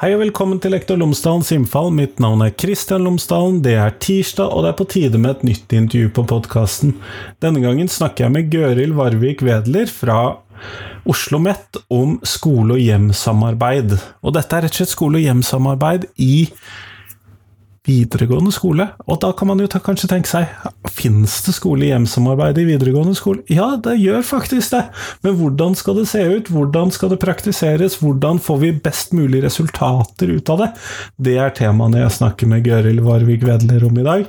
Hei og velkommen til Lektor Lomsdalens innfall. Mitt navn er Kristian Lomsdalen. Det er tirsdag, og det er på tide med et nytt intervju på podkasten. Denne gangen snakker jeg med Gøril Varvik Wedler fra Oslo OsloMet om skole- og hjem-samarbeid. Og dette er rett og slett skole- og hjem-samarbeid i videregående skole. Og da kan man jo kanskje tenke seg Fins det skole-hjem-samarbeid i videregående skole? Ja, det gjør faktisk det! Men hvordan skal det se ut? Hvordan skal det praktiseres? Hvordan får vi best mulig resultater ut av det? Det er temaene jeg snakker med Gøril Varvik Vedler om i dag,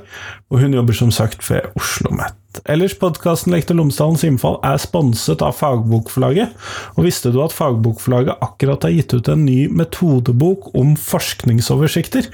og hun jobber som sagt ved Oslo OsloMet. Ellers, podkasten Lektor Lomsdalens innfall er sponset av Fagbokforlaget. Og visste du at Fagbokforlaget akkurat har gitt ut en ny metodebok om forskningsoversikter?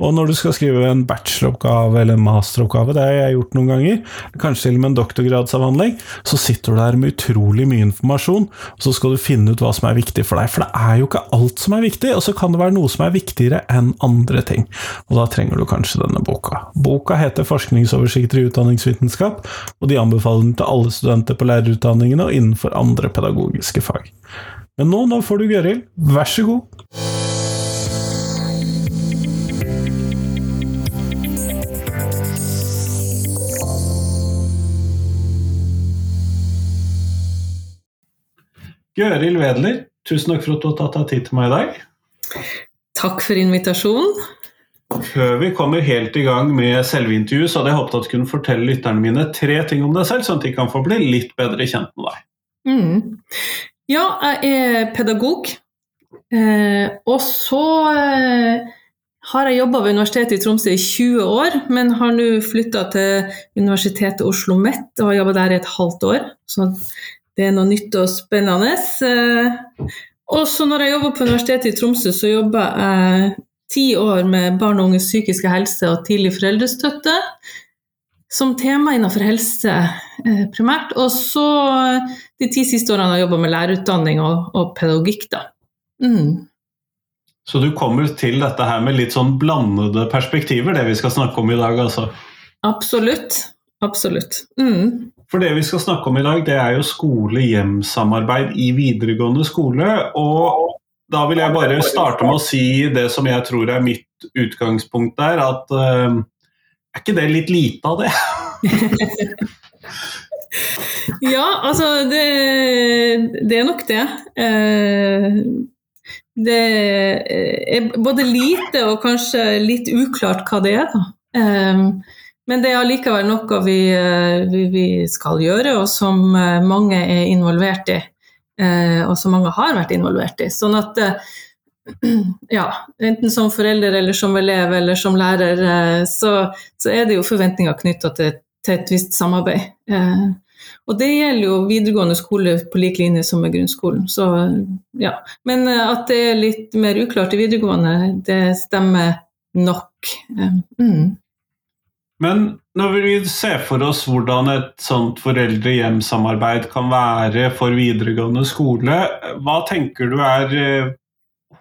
Og når du skal skrive en bacheloroppgave eller en masteroppgave, det har jeg gjort noen ganger, kanskje til og med en doktorgradsavhandling, så sitter du der med utrolig mye informasjon, og så skal du finne ut hva som er viktig for deg. For det er jo ikke alt som er viktig, og så kan det være noe som er viktigere enn andre ting. Og da trenger du kanskje denne boka. Boka heter Forskningsoversikter i utdanningsvitenskap og de anbefaler den til alle studenter på lærerutdanningene og innenfor andre pedagogiske fag. Men nå, nå får du Gøril, vær så god! Gøril Wedler, tusen takk for at du har tatt deg tid til meg i dag. Takk for invitasjonen. Før vi kommer helt i gang med selve intervjuet, så hadde jeg håpet at du kunne fortelle lytterne mine tre ting om deg selv, sånn at de kan få bli litt bedre kjent med deg. Mm. Ja, jeg er pedagog. Eh, og så eh, har jeg jobba ved Universitetet i Tromsø i 20 år, men har nå flytta til Universitetet Oslo OsloMet og har jobba der i et halvt år. Så det er noe nytt og spennende. Eh, og så når jeg jobber på Universitetet i Tromsø, så jobber jeg ti år med barn og unges psykiske helse og tidlig foreldrestøtte som tema innenfor helse eh, primært. Og så de ti siste årene har jeg jobba med lærerutdanning og, og pedagogikk. da. Mm. Så du kommer til dette her med litt sånn blandede perspektiver, det vi skal snakke om i dag, altså? Absolutt. Absolutt. Mm. For det vi skal snakke om i dag, det er jo skole-hjem-samarbeid i videregående skole. Og da vil jeg bare starte med å si det som jeg tror er mitt utgangspunkt der, at uh, er ikke det litt lite av det? ja, altså det, det, er nok det. Uh, det er både lite og kanskje litt uklart hva det er, da. Uh, men det er allikevel noe vi, vi, vi, skal gjøre, og som mange er involvert i. Eh, og som mange har vært involvert i. Sånn at eh, ja, enten som forelder eller som elev eller som lærer, eh, så, så er det jo forventninger knytta til, til, et visst samarbeid. Og det gjelder jo videregående skole på lik linje som med grunnskolen. Så, ja. Men at det er litt mer uklart i videregående, det stemmer nok. Mm. Men når vi ser for oss hvordan et sånt foreldre-hjem-samarbeid kan være for videregående skole, hva tenker du er eh,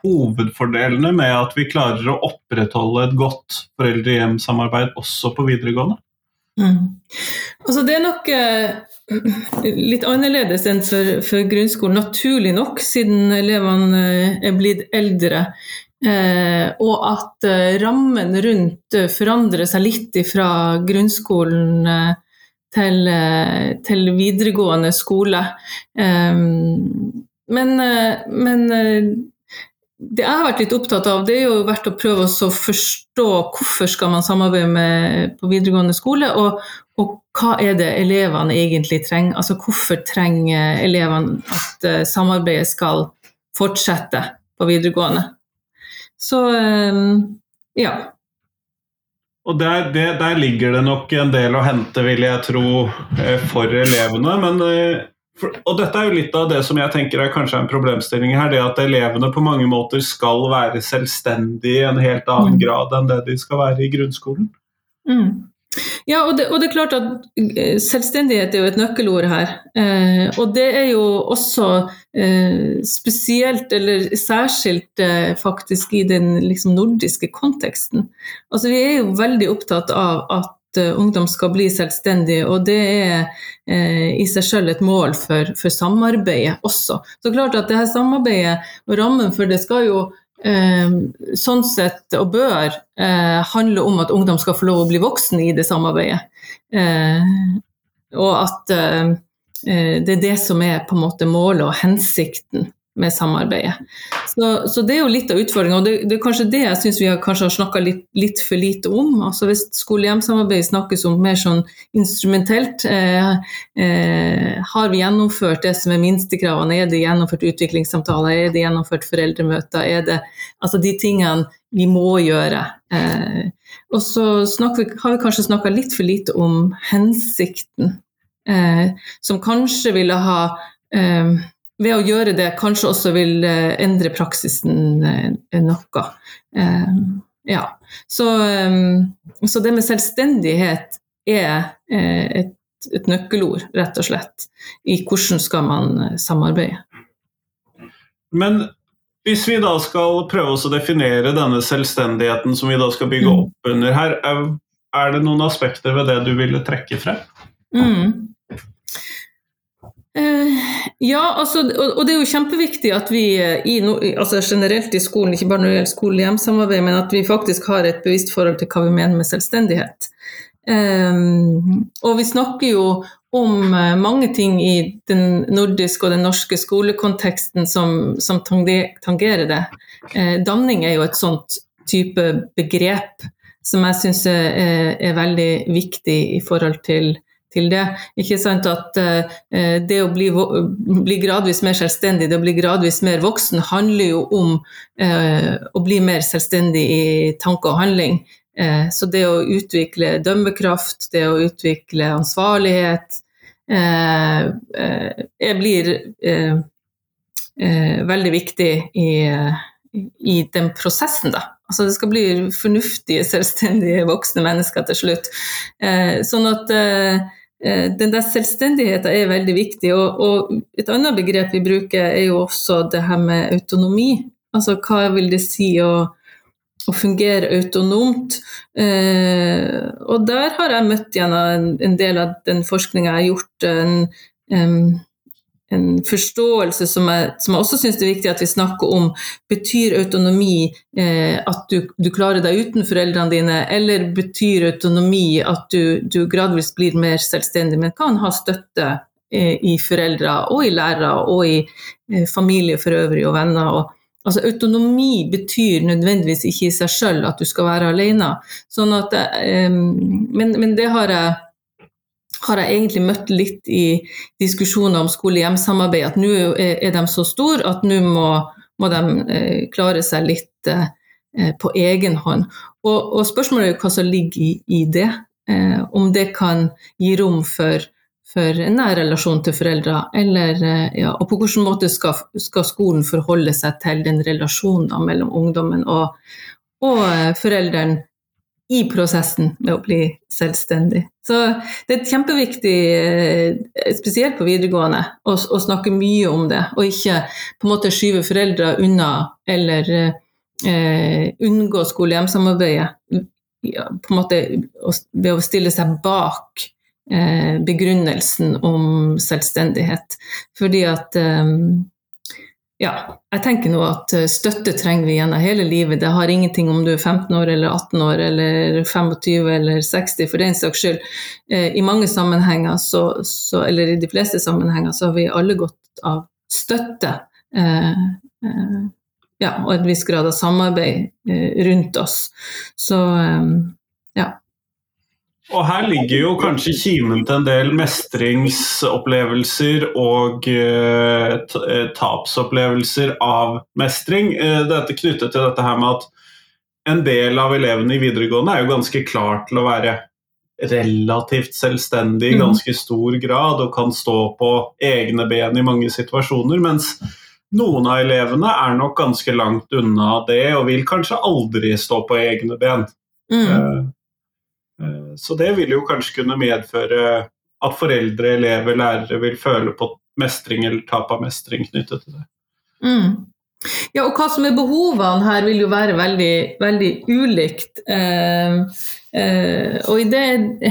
hovedfordelene med at vi klarer å opprettholde et godt foreldre-hjem-samarbeid også på videregående? Mm. Altså det er nok eh, litt annerledes enn for, for, grunnskolen, naturlig nok, siden elevene eh, er blitt eldre. Eh, og at eh, rammen rundt eh, forandrer seg litt fra grunnskolen til, til, videregående skole. Men, men det jeg har vært litt opptatt av, det er jo vært å prøve å forstå hvorfor skal man samarbeide med, på videregående skole, og, og, hva er det elevene egentlig trenger. Altså hvorfor trenger elevene at samarbeidet skal fortsette på videregående. Så ehm, ja. Og der, det, der, ligger det nok en del å hente, vil jeg tro, eh, for elevene. Men, eh, og dette er jo litt av det som jeg tenker er kanskje en problemstilling her. Det at elevene på mange måter skal være selvstendige i en helt annen mm. grad enn det de skal være i grunnskolen. Mm. Ja, og det, og det, er klart at eh, selvstendighet er jo et nøkkelord her. Eh, og det er jo også eh, spesielt, eller særskilt eh, faktisk, i den liksom, nordiske konteksten. Altså Vi er jo veldig opptatt av at uh, ungdom skal bli selvstendige, og det er eh, i seg selv et mål for, for, samarbeidet også. Så klart at det her samarbeidet og rammen for det skal jo eh, sånn sett, og bør, eh, handle om at ungdom skal få lov å bli voksen i det samarbeidet. Eh, og at eh, eh, det er det som er på en måte målet og hensikten med samarbeidet. Så, så, det er jo litt av utfordringa, og det, det, er kanskje det jeg syns vi har, kanskje har snakka litt, litt, for lite om. Altså Hvis skole-hjem-samarbeid snakkes om mer sånn instrumentelt, eh, eh, har vi gjennomført det som er minstekravene? Er det gjennomført utviklingssamtaler? Er det gjennomført foreldremøter? Er det altså de tingene vi må gjøre? Eh, og så vi, har vi kanskje snakka litt for lite om hensikten, eh, som kanskje ville ha eh, ved å gjøre det kanskje også vil eh, endre praksisen eh, noe. Eh, ja. Så, så det med selvstendighet er et, et, nøkkelord, rett og slett, i hvordan skal man samarbeide. Men hvis vi da skal prøve å definere denne selvstendigheten som vi da skal bygge mm. opp under her, er det noen aspekter ved det du ville trekke frem? Mm. Eh, ja, altså, og, det er jo kjempeviktig at vi eh, i, altså generelt i skolen, ikke bare når det gjelder skole-hjem-samarbeid, men at vi faktisk har et bevisst forhold til hva vi mener med selvstendighet. Um, og vi snakker jo om mange ting i den nordiske og den norske skolekonteksten som, som tangerer det. Eh, danning er jo et sånt type begrep som jeg syns er, er, veldig viktig i forhold til til det. Ikke sant at uh, Det å bli, bli, gradvis mer selvstendig, det å bli gradvis mer voksen, handler jo om uh, å bli mer selvstendig i tanke og handling. Uh, så det å utvikle dømmekraft, det å utvikle ansvarlighet, blir veldig viktig i, i den prosessen, da. Altså det skal bli fornuftige, selvstendige voksne mennesker til slutt. Eh, sånn at eh, Eh, den der selvstendigheten er veldig viktig. Og, og, et annet begrep vi bruker, er jo også det her med autonomi. Altså hva vil det si å, å fungere autonomt? Eh, og der har jeg møtt gjennom en, en del av den forskninga jeg har gjort, en, en, en forståelse som jeg, som jeg også syns er viktig at vi snakker om. Betyr autonomi eh, at du, du, klarer deg uten foreldrene dine, eller betyr autonomi at du, du gradvis blir mer selvstendig, men kan ha støtte eh, i foreldre og i lærere og i eh, familie for øvrig og venner. Og, altså Autonomi betyr nødvendigvis ikke i seg sjøl at du skal være alene. Sånn at, eh, men, men det har jeg har jeg egentlig møtt litt i diskusjoner om skole-hjem-samarbeid, at nå er de så store at nå må, må, de eh, klare seg litt eh, på egen hånd. Og, og, spørsmålet er jo hva som ligger i, i det. Eh, om det kan gi rom for, for en nær relasjon til foreldre, eller, ja, og på hvilken måte skal, skal, skolen forholde seg til den relasjonen mellom ungdommen og, og foreldrene i prosessen med å bli selvstendig. Så det er kjempeviktig, eh, spesielt på videregående, å, å, snakke mye om det, og ikke på en måte skyve foreldre unna eller eh, unngå skole-hjem-samarbeidet på en måte ved å stille seg bak eh, begrunnelsen om selvstendighet. Fordi at eh, ja, jeg tenker nå at eh, støtte trenger vi gjennom hele livet. Det har ingenting om du er 15 år eller 18 år eller 25 eller 60 for den saks skyld. Eh, I mange sammenhenger, så, så, eller i de fleste sammenhenger, så har vi alle godt av støtte. Eh, eh, ja, og en viss grad av samarbeid eh, rundt oss. Så eh, ja. Og her ligger jo kanskje kimen til en del mestringsopplevelser og eh, tapsopplevelser av mestring. Uh, dette knyttet til dette her med at en del av elevene i videregående er jo ganske klar til å være relativt selvstendig i mm. ganske stor grad og kan stå på egne ben i mange situasjoner, mens noen av elevene er nok ganske langt unna det og vil kanskje aldri stå på egne ben. Mm. Eh, så det vil jo kanskje kunne medføre at foreldre, elever, lærere vil føle på mestring eller tap av mestring knyttet til det. Mm. Ja, og hva som er behovene her vil jo være veldig, veldig ulikt. Eh, Eh, og i det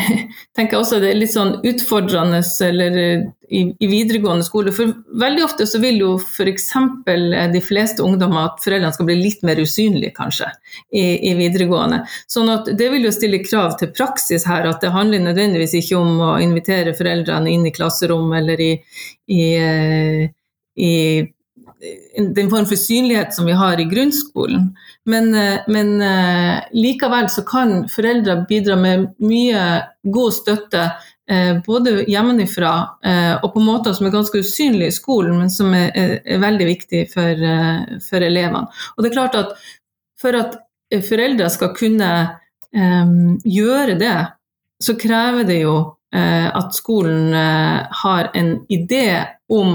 tenker jeg også det er litt sånn utfordrende eller i, i videregående skole. For veldig ofte så vil jo f.eks. de fleste ungdommer at foreldrene skal bli litt mer usynlige, kanskje, i, i, videregående. Sånn at det vil jo stille krav til praksis her, at det handler nødvendigvis ikke om å invitere foreldrene inn i klasserom eller i, i, i den form for synlighet som vi har i grunnskolen. Men, eh, men uh, likevel så kan foreldre bidra med mye god støtte uh, både hjemmefra og på måter som er ganske usynlige i skolen, men som er, er, veldig viktig for, for, elevene. Og det er klart at for at foreldre skal kunne um, gjøre det, så krever det jo at skolen har en idé om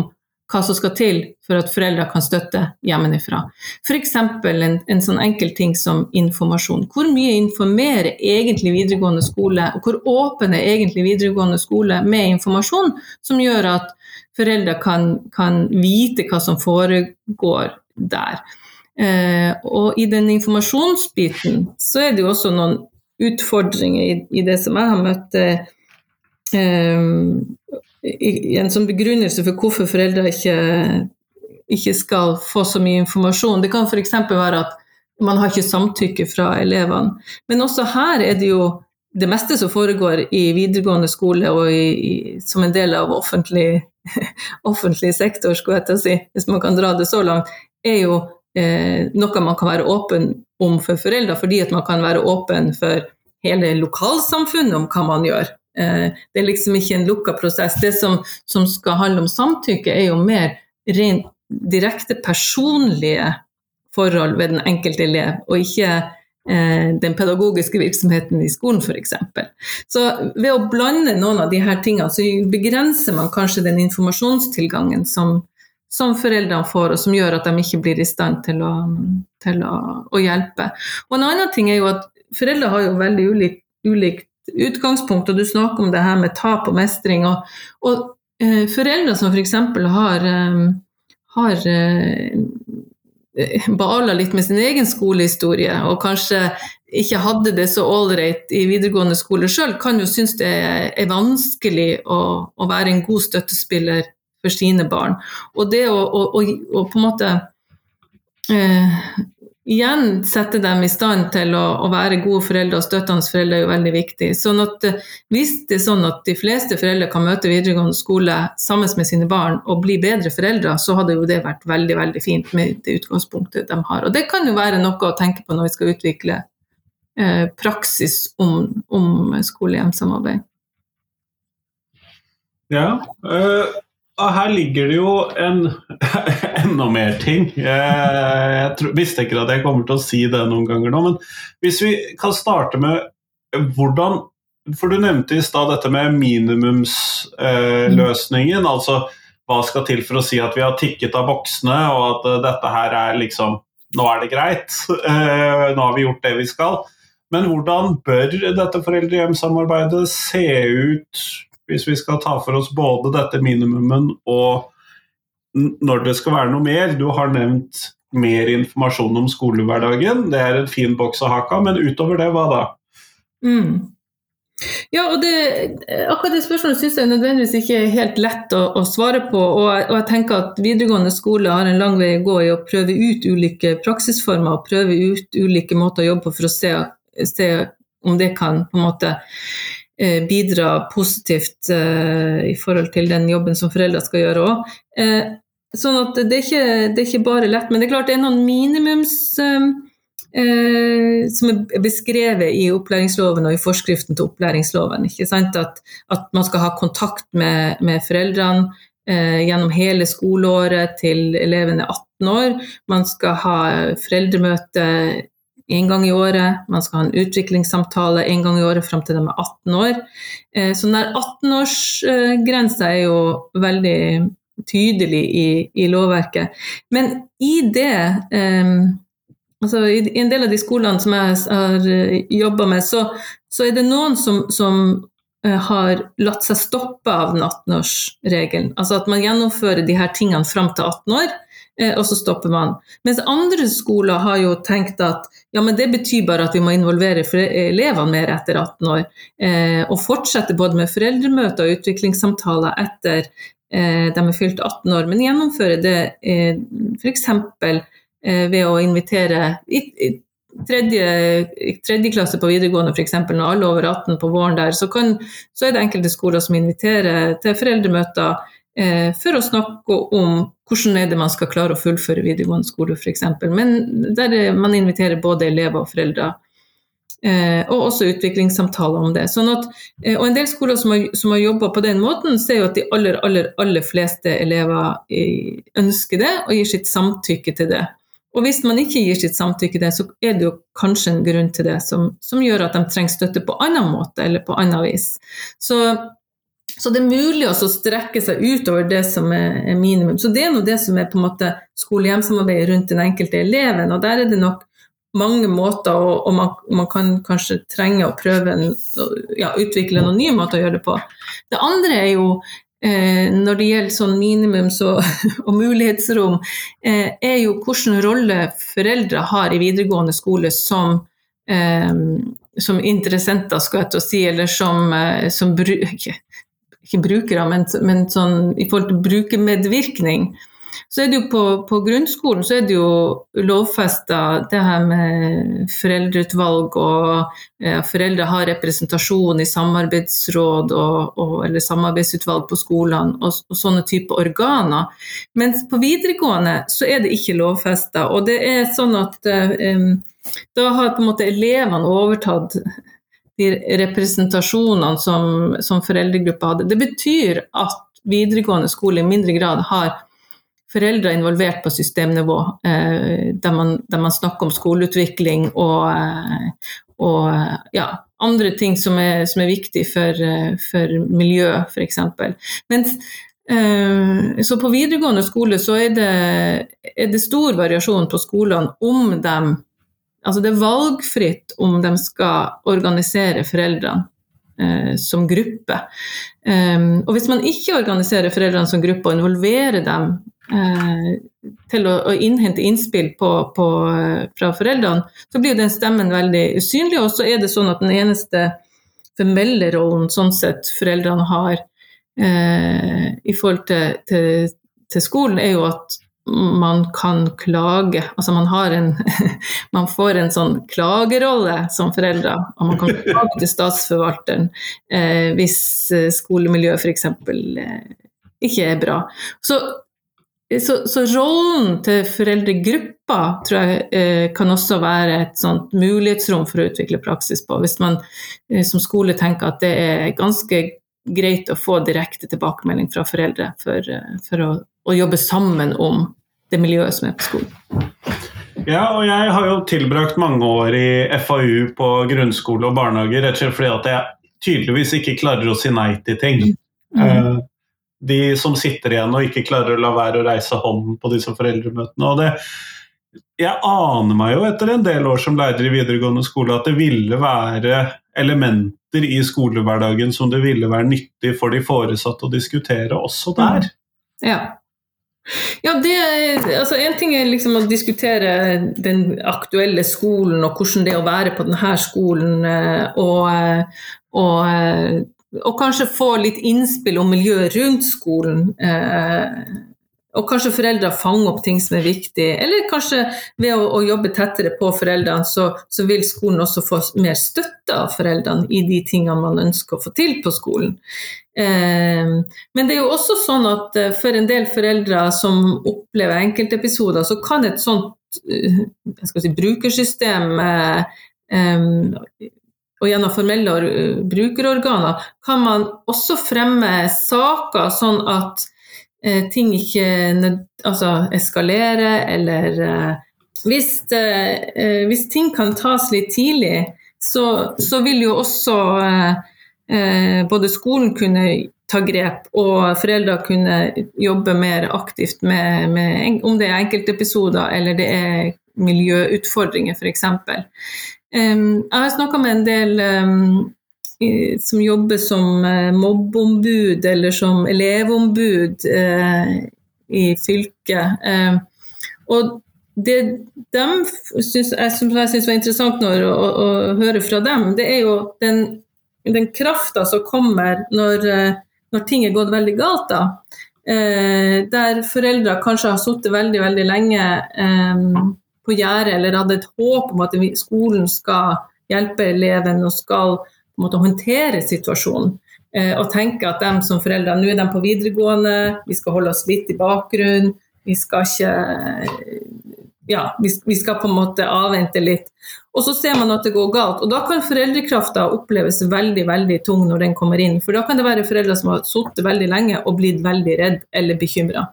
hva som skal til for at foreldre kan støtte hjemmefra. F.eks. En, en sånn enkel ting som informasjon. Hvor mye informerer egentlig videregående skole, og hvor åpen er egentlig videregående skole med informasjon som gjør at foreldre kan, kan vite hva som foregår der. Eh, og i den informasjonsbiten så er det jo også noen utfordringer i, i det som jeg har møtt. Eh, en sånn begrunnelse for hvorfor foreldre ikke, ikke skal få så mye informasjon. Det kan f.eks. være at man har ikke samtykke fra elevene. Men også her er det jo det meste som foregår i videregående skole og i, i, som en del av offentlig, offentlig sektor, skulle jeg til å si, hvis man kan dra det så langt, er jo eh, noe man kan være åpen om for foreldre, fordi at man kan være åpen for hele lokalsamfunnet om hva man gjør. Eh, det er liksom ikke en lukka prosess. Det som, som, skal handle om samtykke, er jo mer rent direkte personlige forhold ved den enkelte elev, og ikke eh, den pedagogiske virksomheten i skolen f.eks. Så ved å blande noen av disse tingene, så begrenser man kanskje den informasjonstilgangen som, som foreldrene får, og som gjør at de ikke blir i stand til å, til å, å hjelpe. Og En annen ting er jo at foreldre har jo veldig ulikt, ulikt utgangspunkt, og du snakker om det her med tap og mestring. Og, og eh, foreldre som f.eks. har, eh, har eh, bala litt med sin egen skolehistorie, og kanskje ikke hadde det så ålreit i videregående skole sjøl, kan jo synes det er vanskelig å, å, være en god støttespiller for sine barn. Og det å, å, å på en måte eh, igjen sette dem i stand til å, å, være gode foreldre og støttende foreldre er jo veldig viktig. Sånn at eh, Hvis det er sånn at de fleste foreldre kan møte videregående skole sammen med sine barn og bli bedre foreldre, så hadde jo det vært veldig veldig fint med det utgangspunktet de har. Og Det kan jo være noe å tenke på når vi skal utvikle eh, praksis om, om skole-hjem-samarbeid. Ja, øh her ligger det jo en, enda mer ting. Jeg, tror, visste ikke at jeg kommer til å si det noen ganger nå, men hvis vi kan starte med hvordan For du nevnte i stad dette med minimumsløsningen. Eh, altså hva skal til for å si at vi har tikket av boksene, og at uh, dette her er liksom Nå er det greit. Uh, nå har vi gjort det vi skal. Men hvordan bør dette foreldre-hjem-samarbeidet se ut hvis vi skal ta for oss både dette minimumen og når det skal være noe mer. Du har nevnt mer informasjon om skolehverdagen, det er en fin boks å hake men utover det, hva da? Mm. Ja, og det, akkurat det spørsmålet syns jeg nødvendigvis ikke er helt lett å, å svare på. Og og jeg, tenker at videregående skole har en lang vei å gå i å prøve ut ulike praksisformer og prøve ut ulike måter å jobbe på for å se, se om det kan på en måte bidra positivt eh, i forhold til den jobben som foreldre skal gjøre òg. Eh, sånn at det er, ikke, det er, ikke, bare lett. Men det er klart det er noen minimums Eh, som er beskrevet i opplæringsloven og i forskriften til opplæringsloven. At, at, man skal ha kontakt med, med foreldrene eh, gjennom hele skoleåret til eleven er 18 år. Man skal ha foreldremøte én gang i året. Man skal ha en utviklingssamtale én gang i året fram til de er 18 år. Eh, så den 18-årsgrensa er jo veldig tydelig i, i, lovverket. Men i det eh, altså I en del av de skolene som jeg har eh, jobba med, så, så, er det noen som, som har latt seg stoppe av den 18-årsregelen. Altså at man gjennomfører de her tingene fram til 18 år. Eh, og så stopper man. Mens andre skoler har jo tenkt at ja, men det betyr bare at vi må involvere elevene mer etter 18 år, eh, og fortsette både med foreldremøter og utviklingssamtaler etter de er fylt 18 år, men gjennomføre det eh, f.eks. ved å invitere tredje, tredje klasse på videregående f.eks., når alle er over 18 på våren der, så, kan, så, er det enkelte skoler som inviterer til foreldremøter eh, for å snakke om hvordan er det man skal klare å fullføre videregående skole f.eks. Men der man inviterer både elever og foreldre. Eh, og også utviklingssamtaler om det. Sånn at, eh, og en del skoler som har, som har jobba på den måten, ser jo at de aller, aller, aller fleste elever eh, ønsker det og gir sitt samtykke til det. Og hvis man ikke gir sitt samtykke til det, så er det jo kanskje en grunn til det som, som gjør at de trenger støtte på annen måte eller på annet vis. Så, så det er mulig å strekke seg utover det som er, minimum. Så det er nå det som er på en måte skole-hjem-samarbeidet rundt den enkelte eleven. Og der er det nok mange måter, og, og man, man, kan kanskje trenge å prøve en, ja, utvikle noen nye måter å gjøre det på. Det andre er jo Eh, når det gjelder sånn minimums- og, og mulighetsrom, eh, er jo hvilken rolle foreldre har i videregående skole som, eh, som interessenter, skal jeg til å si, eller som, eh, som bru, ikke, brukere, men, men sånn, i forhold til brukermedvirkning. Så er det jo på, på grunnskolen så er det jo lovfesta det her med foreldreutvalg og eh, foreldre har representasjon i samarbeidsråd og, og, eller samarbeidsutvalg på skolene og, og, sånne typer organer. Mens på videregående så er det ikke lovfesta. Og det er sånn at eh, da har på en måte elevene overtatt de representasjonene som, som foreldregruppa hadde. Det betyr at videregående skole i mindre grad har foreldre involvert på systemnivå, eh, der, man, der, man, snakker om skoleutvikling og, eh, og ja, andre ting som er, som er viktig for, eh, for miljø, f.eks. Så på videregående skole så er det, er det stor variasjon på skolene om de Altså det er valgfritt om de skal organisere foreldrene eh, som gruppe. Um, og hvis man ikke organiserer foreldrene som gruppe og involverer dem Eh, til å, å, innhente innspill på, på, fra foreldrene, så blir den stemmen veldig usynlig. Og så er det sånn at den eneste formelle rollen sånn sett foreldrene har eh, i forhold til, til, til, skolen, er jo at man kan klage. Altså man, en, man får en sånn klagerolle som foreldre, og man kan klage til statsforvalteren eh, hvis eh, skolemiljøet f.eks. Eh, ikke er bra. Så så, så, rollen til foreldregruppa tror jeg eh, kan også være et sånt mulighetsrom for å utvikle praksis på. Hvis man eh, som skole tenker at det er ganske greit å få direkte tilbakemelding fra foreldre for, eh, for å, å, jobbe sammen om det miljøet som er på skolen. Ja, og jeg har jo tilbrakt mange år i FAU på grunnskole og barnehage rett og slett fordi at jeg tydeligvis ikke klarer å si nei til ting. Mm. Uh, de som sitter igjen og ikke klarer å la være å reise hånden på disse foreldremøtene. og det jeg aner meg jo etter en del år som lærer i videregående skole at det ville være elementer i skolehverdagen som det ville være nyttig for de foresatte å diskutere også der. Ja. Ja, det, altså En ting er liksom å diskutere den aktuelle skolen og hvordan det er å være på denne skolen, eh, og, eh, og eh, og kanskje få litt innspill om miljøet rundt skolen. Og kanskje foreldre fanger opp ting som er viktig, eller kanskje ved å, å jobbe tettere på foreldrene, så, så, vil skolen også få mer støtte av foreldrene i de tingene man ønsker å få til på skolen. Eh, men det er jo også sånn at eh, for en del foreldre som opplever enkeltepisoder, så kan et sånt eh, si, brukersystem eh, eh, og gjennom formelle brukerorganer kan man også fremme saker sånn at ting ikke altså, eskalerer, eller eh, hvis, eh, hvis, ting kan tas litt tidlig, så, så vil jo også eh, eh, både skolen kunne ta grep, og foreldre kunne jobbe mer aktivt med, med om det er enkeltepisoder eller det er miljøutfordringer, f.eks. Jeg har snakka med en del som jobber som eh, mobbeombud eller som elevombud eh, i fylket. Og det de synes, som jeg syns var interessant når, å, å, høre fra dem, det er jo den, den krafta som kommer når, når, ting er gått veldig galt. da. Eh, der foreldre kanskje har sittet veldig, veldig lenge eh, på gjerdet eller hadde et håp om at skolen skal hjelpe eleven og skal måte håndtere situasjonen. Eh, og tenke at de som foreldre, nå er de på videregående, vi skal holde oss litt i bakgrunnen. Vi skal ikke ja, vi skal på en måte avvente litt. Og så ser man at det går galt. Og da kan foreldrekrafta oppleves veldig veldig tung når den kommer inn. For da kan det være foreldre som har sittet veldig lenge og blitt veldig redd eller bekymra.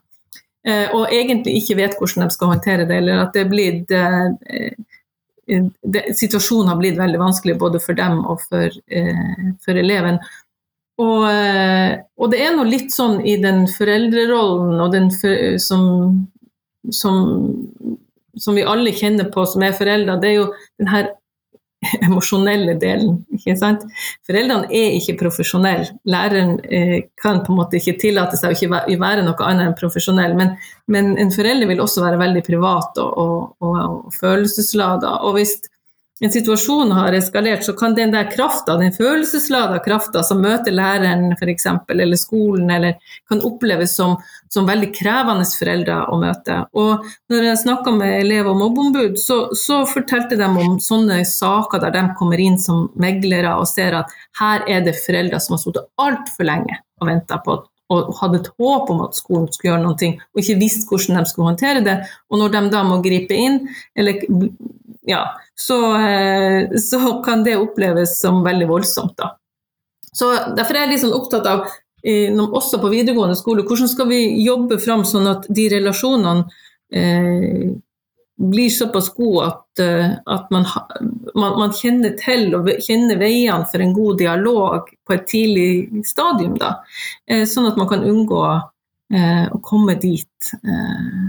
Eh, og egentlig ikke vet hvordan de skal håndtere det, eller at det er blitt eh, det, Situasjonen har blitt veldig vanskelig både for dem og for, eh, for eleven. Og, og, det er noe litt sånn i den foreldrerollen og den for, som, som som vi alle kjenner på som er foreldre, det er jo den her emosjonelle delen. ikke sant? Foreldrene er ikke profesjonelle. Læreren eh, kan på en måte ikke tillate seg å ikke være noe annet enn profesjonell, men, men en forelder vil også være veldig privat og, og, og, og følelsesladet. Og hvis en situasjon har eskalert, så kan den der krafta, den følelseslada krafta som møter læreren f.eks., eller skolen, eller kan oppleves som, som, veldig krevende foreldre å møte. Og når jeg snakka med elev- og mobbeombud, så, så, fortalte de om sånne saker der de kommer inn som meglere og ser at her er det foreldre som har sittet altfor lenge og venta på og hadde et håp om at skolen skulle gjøre noe, og ikke visste hvordan de skulle håndtere det. Og når de da må gripe inn, eller ja, så, eh, så, kan det oppleves som veldig voldsomt. Da. Så Derfor er jeg liksom opptatt av, også på videregående skole, hvordan skal vi jobbe fram sånn at de relasjonene eh, blir såpass gode at, eh, at man, man, man, kjenner til og kjenner veiene for en god dialog på et tidlig stadium. Da. Eh, sånn at man kan unngå eh, å komme dit. Eh,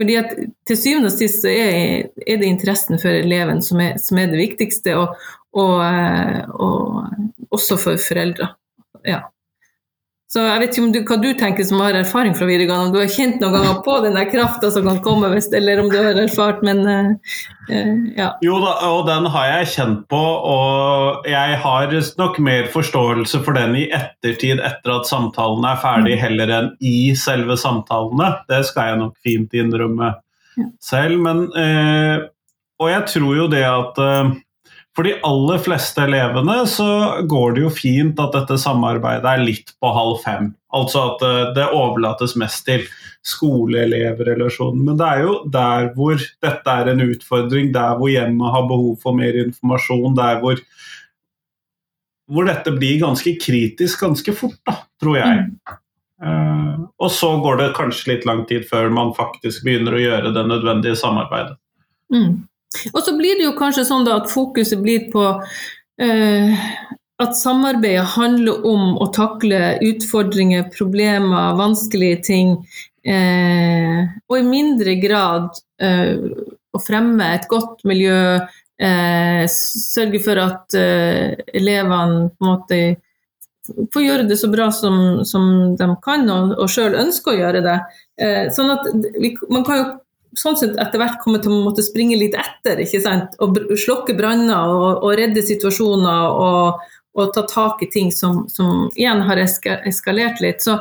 fordi at Til syvende og sist så er, er det interessen for eleven som er, som er det viktigste, og, og, eh, og også for foreldre. Ja. Så jeg vet ikke du, hva du tenker som har erfaring fra videregående, om du har kjent noen ganger på den der krafta som kan komme, hvis, eller om du har erfart, men uh, uh, ja. Jo da, og den har jeg kjent på, og jeg har nok mer forståelse for den i ettertid, etter at samtalene er ferdig, mm. heller enn i selve samtalene. Det skal jeg nok fint innrømme selv, men uh, Og jeg tror jo det at for de aller fleste elevene så går det jo fint at dette samarbeidet er litt på halv fem. Altså at eh, det overlates mest til skole-elev-relasjonen. Men det er jo der hvor dette er en utfordring, der hvor hjemmet har behov for mer informasjon, der hvor, hvor dette blir ganske kritisk ganske fort, da, tror jeg. Mm. Uh, og så går det kanskje litt lang tid før man faktisk begynner å gjøre det nødvendige samarbeidet. Mm. Og så blir det jo kanskje sånn at fokuset blir på eh, at samarbeidet handler om å takle utfordringer, problemer, vanskelige ting, eh, og i mindre grad eh, å fremme et godt miljø, eh, sørge for at eh, elevene på en måte får gjøre det så bra som, som de kan, og, og sjøl ønsker å gjøre det. Eh, sånn at vi, Man kan jo sånn sett etter hvert kommer til å måtte springe litt etter. ikke sant? Og slokke branner og, og, redde situasjoner og, og, ta tak i ting som, som igjen har eskalert litt. Så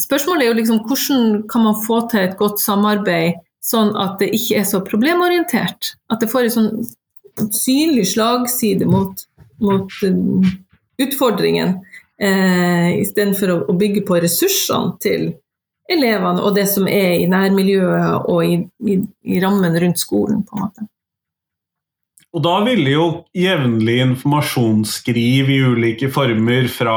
spørsmålet er jo liksom hvordan kan man få til et godt samarbeid sånn at det ikke er så problemorientert? At det får en sånn synlig slagside mot, mot um, utfordringen, eh, istedenfor å, å bygge på ressursene til elevene og det som er i nærmiljøet og i, i, i rammen rundt skolen. på en måte. Og da ville jo jevnlig informasjonsskriv i ulike former fra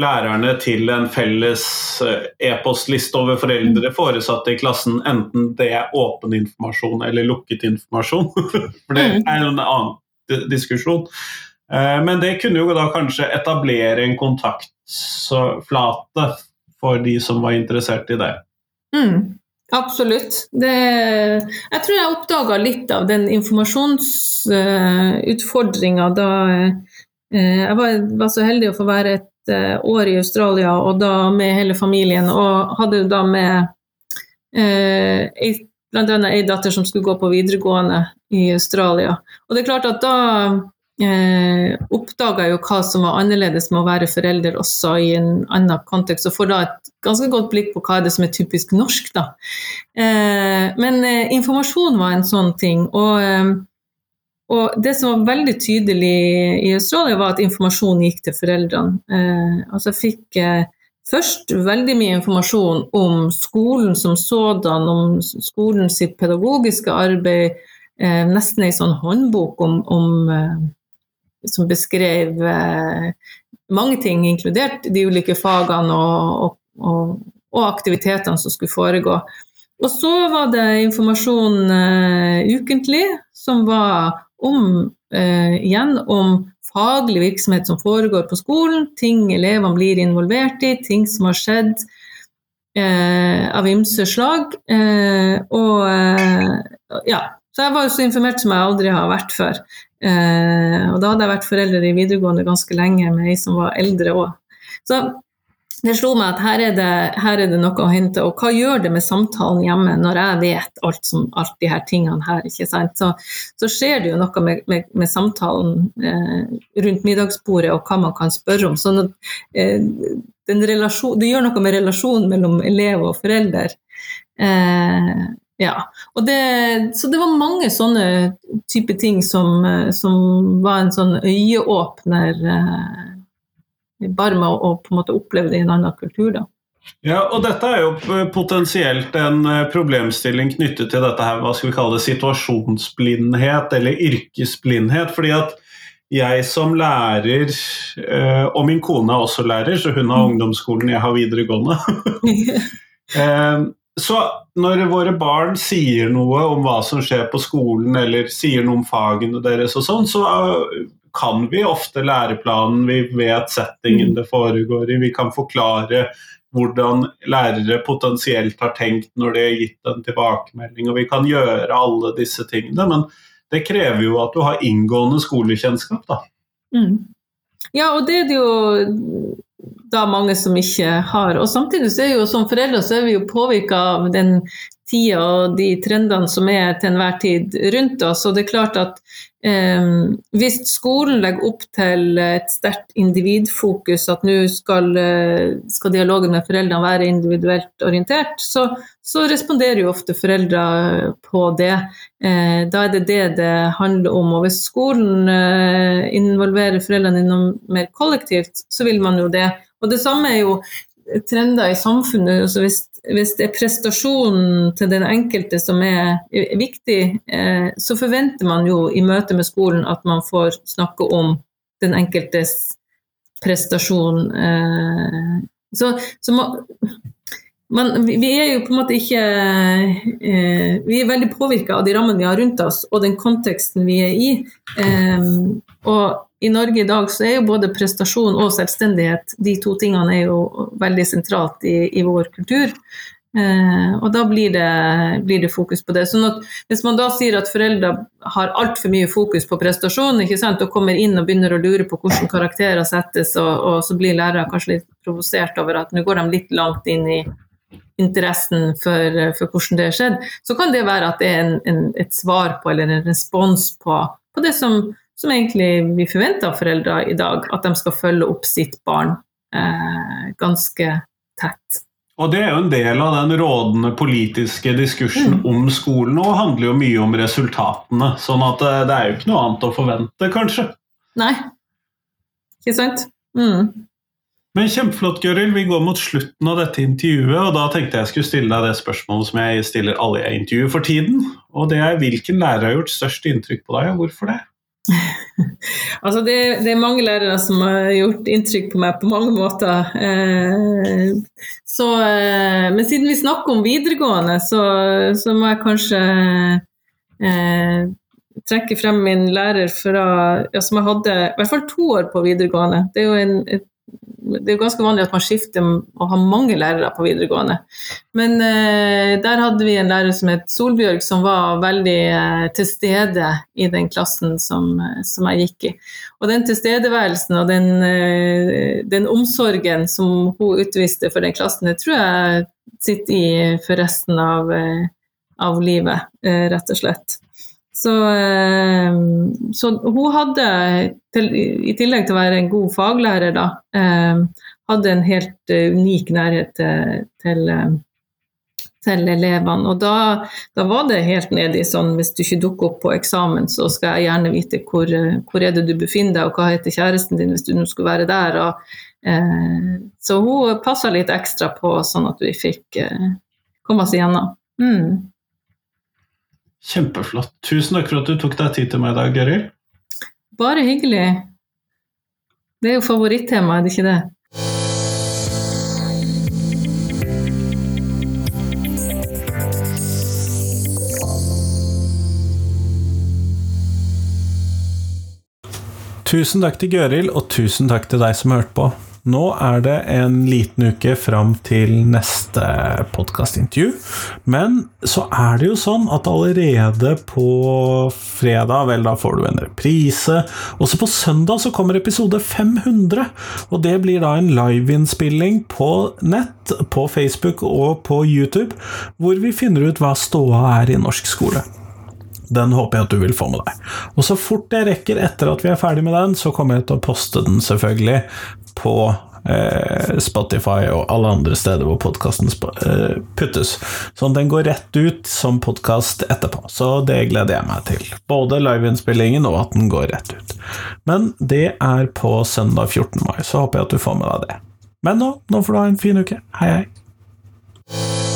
lærerne til en felles eh, e-postliste over foreldre foresatte i klassen, enten det er åpen informasjon eller lukket informasjon. For det mm. er en annen diskusjon. Eh, men det kunne jo da kanskje etablere en kontaktflate for de som var interessert i det. Mm, absolutt. Det, jeg tror jeg oppdaga litt av den informasjonsutfordringa uh, da uh, jeg var, var, så heldig å få være et uh, år i Australia, og da med hele familien, og hadde da med ei bl.a. ei datter som skulle gå på videregående i Australia. Og det er klart at da eh, oppdaga jo hva som var annerledes med å være forelder også i en annen kontekst, og får da et ganske godt blikk på hva er det som er typisk norsk, da. Eh, men eh, informasjon var en sånn ting. og eh, og det som var veldig tydelig i Australia, var at informasjon gikk til foreldrene. Eh, altså jeg fikk eh, først veldig mye informasjon om skolen som sådan, om skolen sitt pedagogiske arbeid. Eh, nesten ei sånn håndbok om, om eh, som beskrev eh, mange ting, inkludert de ulike fagene og, og, og aktivitetene som skulle foregå. Og så var det informasjon uh, ukentlig som var om, eh, igjen om faglig virksomhet som foregår på skolen, ting elevene blir involvert i, ting som har skjedd eh, av ymse slag. Og ja, jeg var jo så informert som jeg aldri har vært før. Eh, og da hadde jeg vært forelder i videregående ganske lenge med ei som var eldre òg. Så det slo meg at her er det, her er det, noe å hente. Og hva gjør det med samtalen hjemme når jeg vet alt, som, alt de her tingene her? ikke sant? Så, så skjer det jo noe med, med, med samtalen eh, rundt middagsbordet og hva man kan spørre om. sånn at eh, Det gjør noe med relasjonen mellom elev og forelder. Eh, ja. Det, så det var mange sånne type ting som, eh, som var en sånn øyeåpner. Eh, bare med å, på en måte oppleve det i en annen kultur. da. Ja, og dette er jo potensielt en eh, problemstilling knyttet til dette her, hva skal vi kalle det, situasjonsblindhet eller yrkesblindhet. fordi at jeg som lærer, eh, og min kone er også lærer, så hun har mm. ungdomsskolen, jeg har videregående. Eh, så når våre barn sier noe om hva som skjer på skolen, eller sier noe om fagene deres og sånn, så kan vi ofte læreplanen, vi vet settingen mm. det foregår i, vi kan forklare hvordan lærere potensielt har tenkt når de har gitt en tilbakemelding, og vi kan gjøre alle disse tingene. Men det krever jo at du har inngående skolekjennskap, da. Mm. Ja, og det er det jo da mange som ikke har. Og samtidig så er jo som foreldre så er vi jo påvirka av den tida og de trendene som er til enhver tid rundt oss. Og det er klart at eh, hvis skolen legger opp til et sterkt individfokus, at nå skal, eh, skal, dialogen med foreldrene være individuelt orientert, så, så responderer jo ofte foreldre på det. Eh, da er det det det handler om. Og hvis skolen eh, involverer foreldrene i noe mer kollektivt, så vil man jo det. Og det samme er jo trender i samfunnet. Altså hvis, hvis, det er prestasjonen til den enkelte som er viktig, eh, så forventer man jo i møte med skolen at man får snakke om den enkeltes prestasjon. Eh, så, så må, man, vi er jo på en måte ikke eh, Vi er veldig påvirka av de rammene vi har rundt oss, og den konteksten vi er i. Eh, og i Norge i dag så er jo både prestasjon og selvstendighet, de to tingene er jo veldig sentralt i, i vår kultur. Eh, og da blir det, blir det, fokus på det. Sånn at hvis man da sier at foreldre har altfor mye fokus på prestasjon ikke sant, og kommer inn og begynner å lure på hvordan karakterer settes, og, og så blir lærere kanskje litt provosert over at nå går de litt langt inn i interessen for, for hvordan det har skjedd, så kan det være at det er en, en, et svar på eller en respons på, på det som som egentlig vi forventer av foreldre i dag, at de skal følge opp sitt barn eh, ganske tett. Og Det er jo en del av den rådende politiske diskursen mm. om skolen, og handler jo mye om resultatene. sånn at eh, det er jo ikke noe annet å forvente, kanskje. Nei, ikke sant. Mm. Men kjempeflott, Gøril. Vi går mot slutten av dette intervjuet, og da tenkte jeg skulle stille deg det spørsmålet som jeg stiller alle jeg intervjuer for tiden. Og det er hvilken lærer har gjort størst inntrykk på deg, og hvorfor det? altså det, det, er mange lærere som har gjort inntrykk på meg på mange måter. Eh, så, eh, men siden vi snakker om videregående, så, så må jeg kanskje eh, trekke frem min lærer fra, ja, som jeg hadde i hvert fall to år på videregående. Det er jo en, et det er ganske vanlig at man skifter og har mange lærere på videregående. Men eh, der hadde vi en lærer som het Solbjørg, som var veldig eh, til stede i den klassen som, eh, som, jeg gikk i. Og den tilstedeværelsen og den, eh, den, omsorgen som hun utviste for den klassen, det tror jeg sitter i for resten av, eh, av livet, eh, rett og slett. Så, eh, så hun hadde, i tillegg til å være en god faglærer, da, eh, hadde en helt eh, unik nærhet til, til, til elevene. Og da, da, var det helt nedi sånn hvis du ikke dukker opp på eksamen, så skal jeg gjerne vite hvor, hvor er det du befinner deg, og hva heter kjæresten din hvis du nå skulle være der. Og, eh, så hun passa litt ekstra på sånn at vi fikk eh, komme oss igjennom. Mm. Kjempeflott. Tusen takk for at du tok deg tid til meg i dag, Gøril. Bare hyggelig. Det er jo favorittema, er det ikke det? Tusen takk til Gøril, og tusen takk til deg som hørte på. Nå er det en liten uke fram til neste podkastintervju. Men så er det jo sånn at allerede på fredag, vel, da får du en reprise. Også på søndag så kommer episode 500. Og det blir da en liveinnspilling på nett, på Facebook og på YouTube, hvor vi finner ut hva ståa er i norsk skole. Den håper jeg at du vil få med deg. Og så fort jeg rekker etter at vi er ferdig med den, så kommer jeg til å poste den selvfølgelig på eh, Spotify og alle andre steder hvor podkasten eh, puttes. Sånn den går rett ut som podkast etterpå. Så det gleder jeg meg til. Både liveinnspillingen og at den går rett ut. Men det er på søndag 14. mai, så håper jeg at du får med deg det. Men nå, nå får du ha en fin uke. Hei, hei.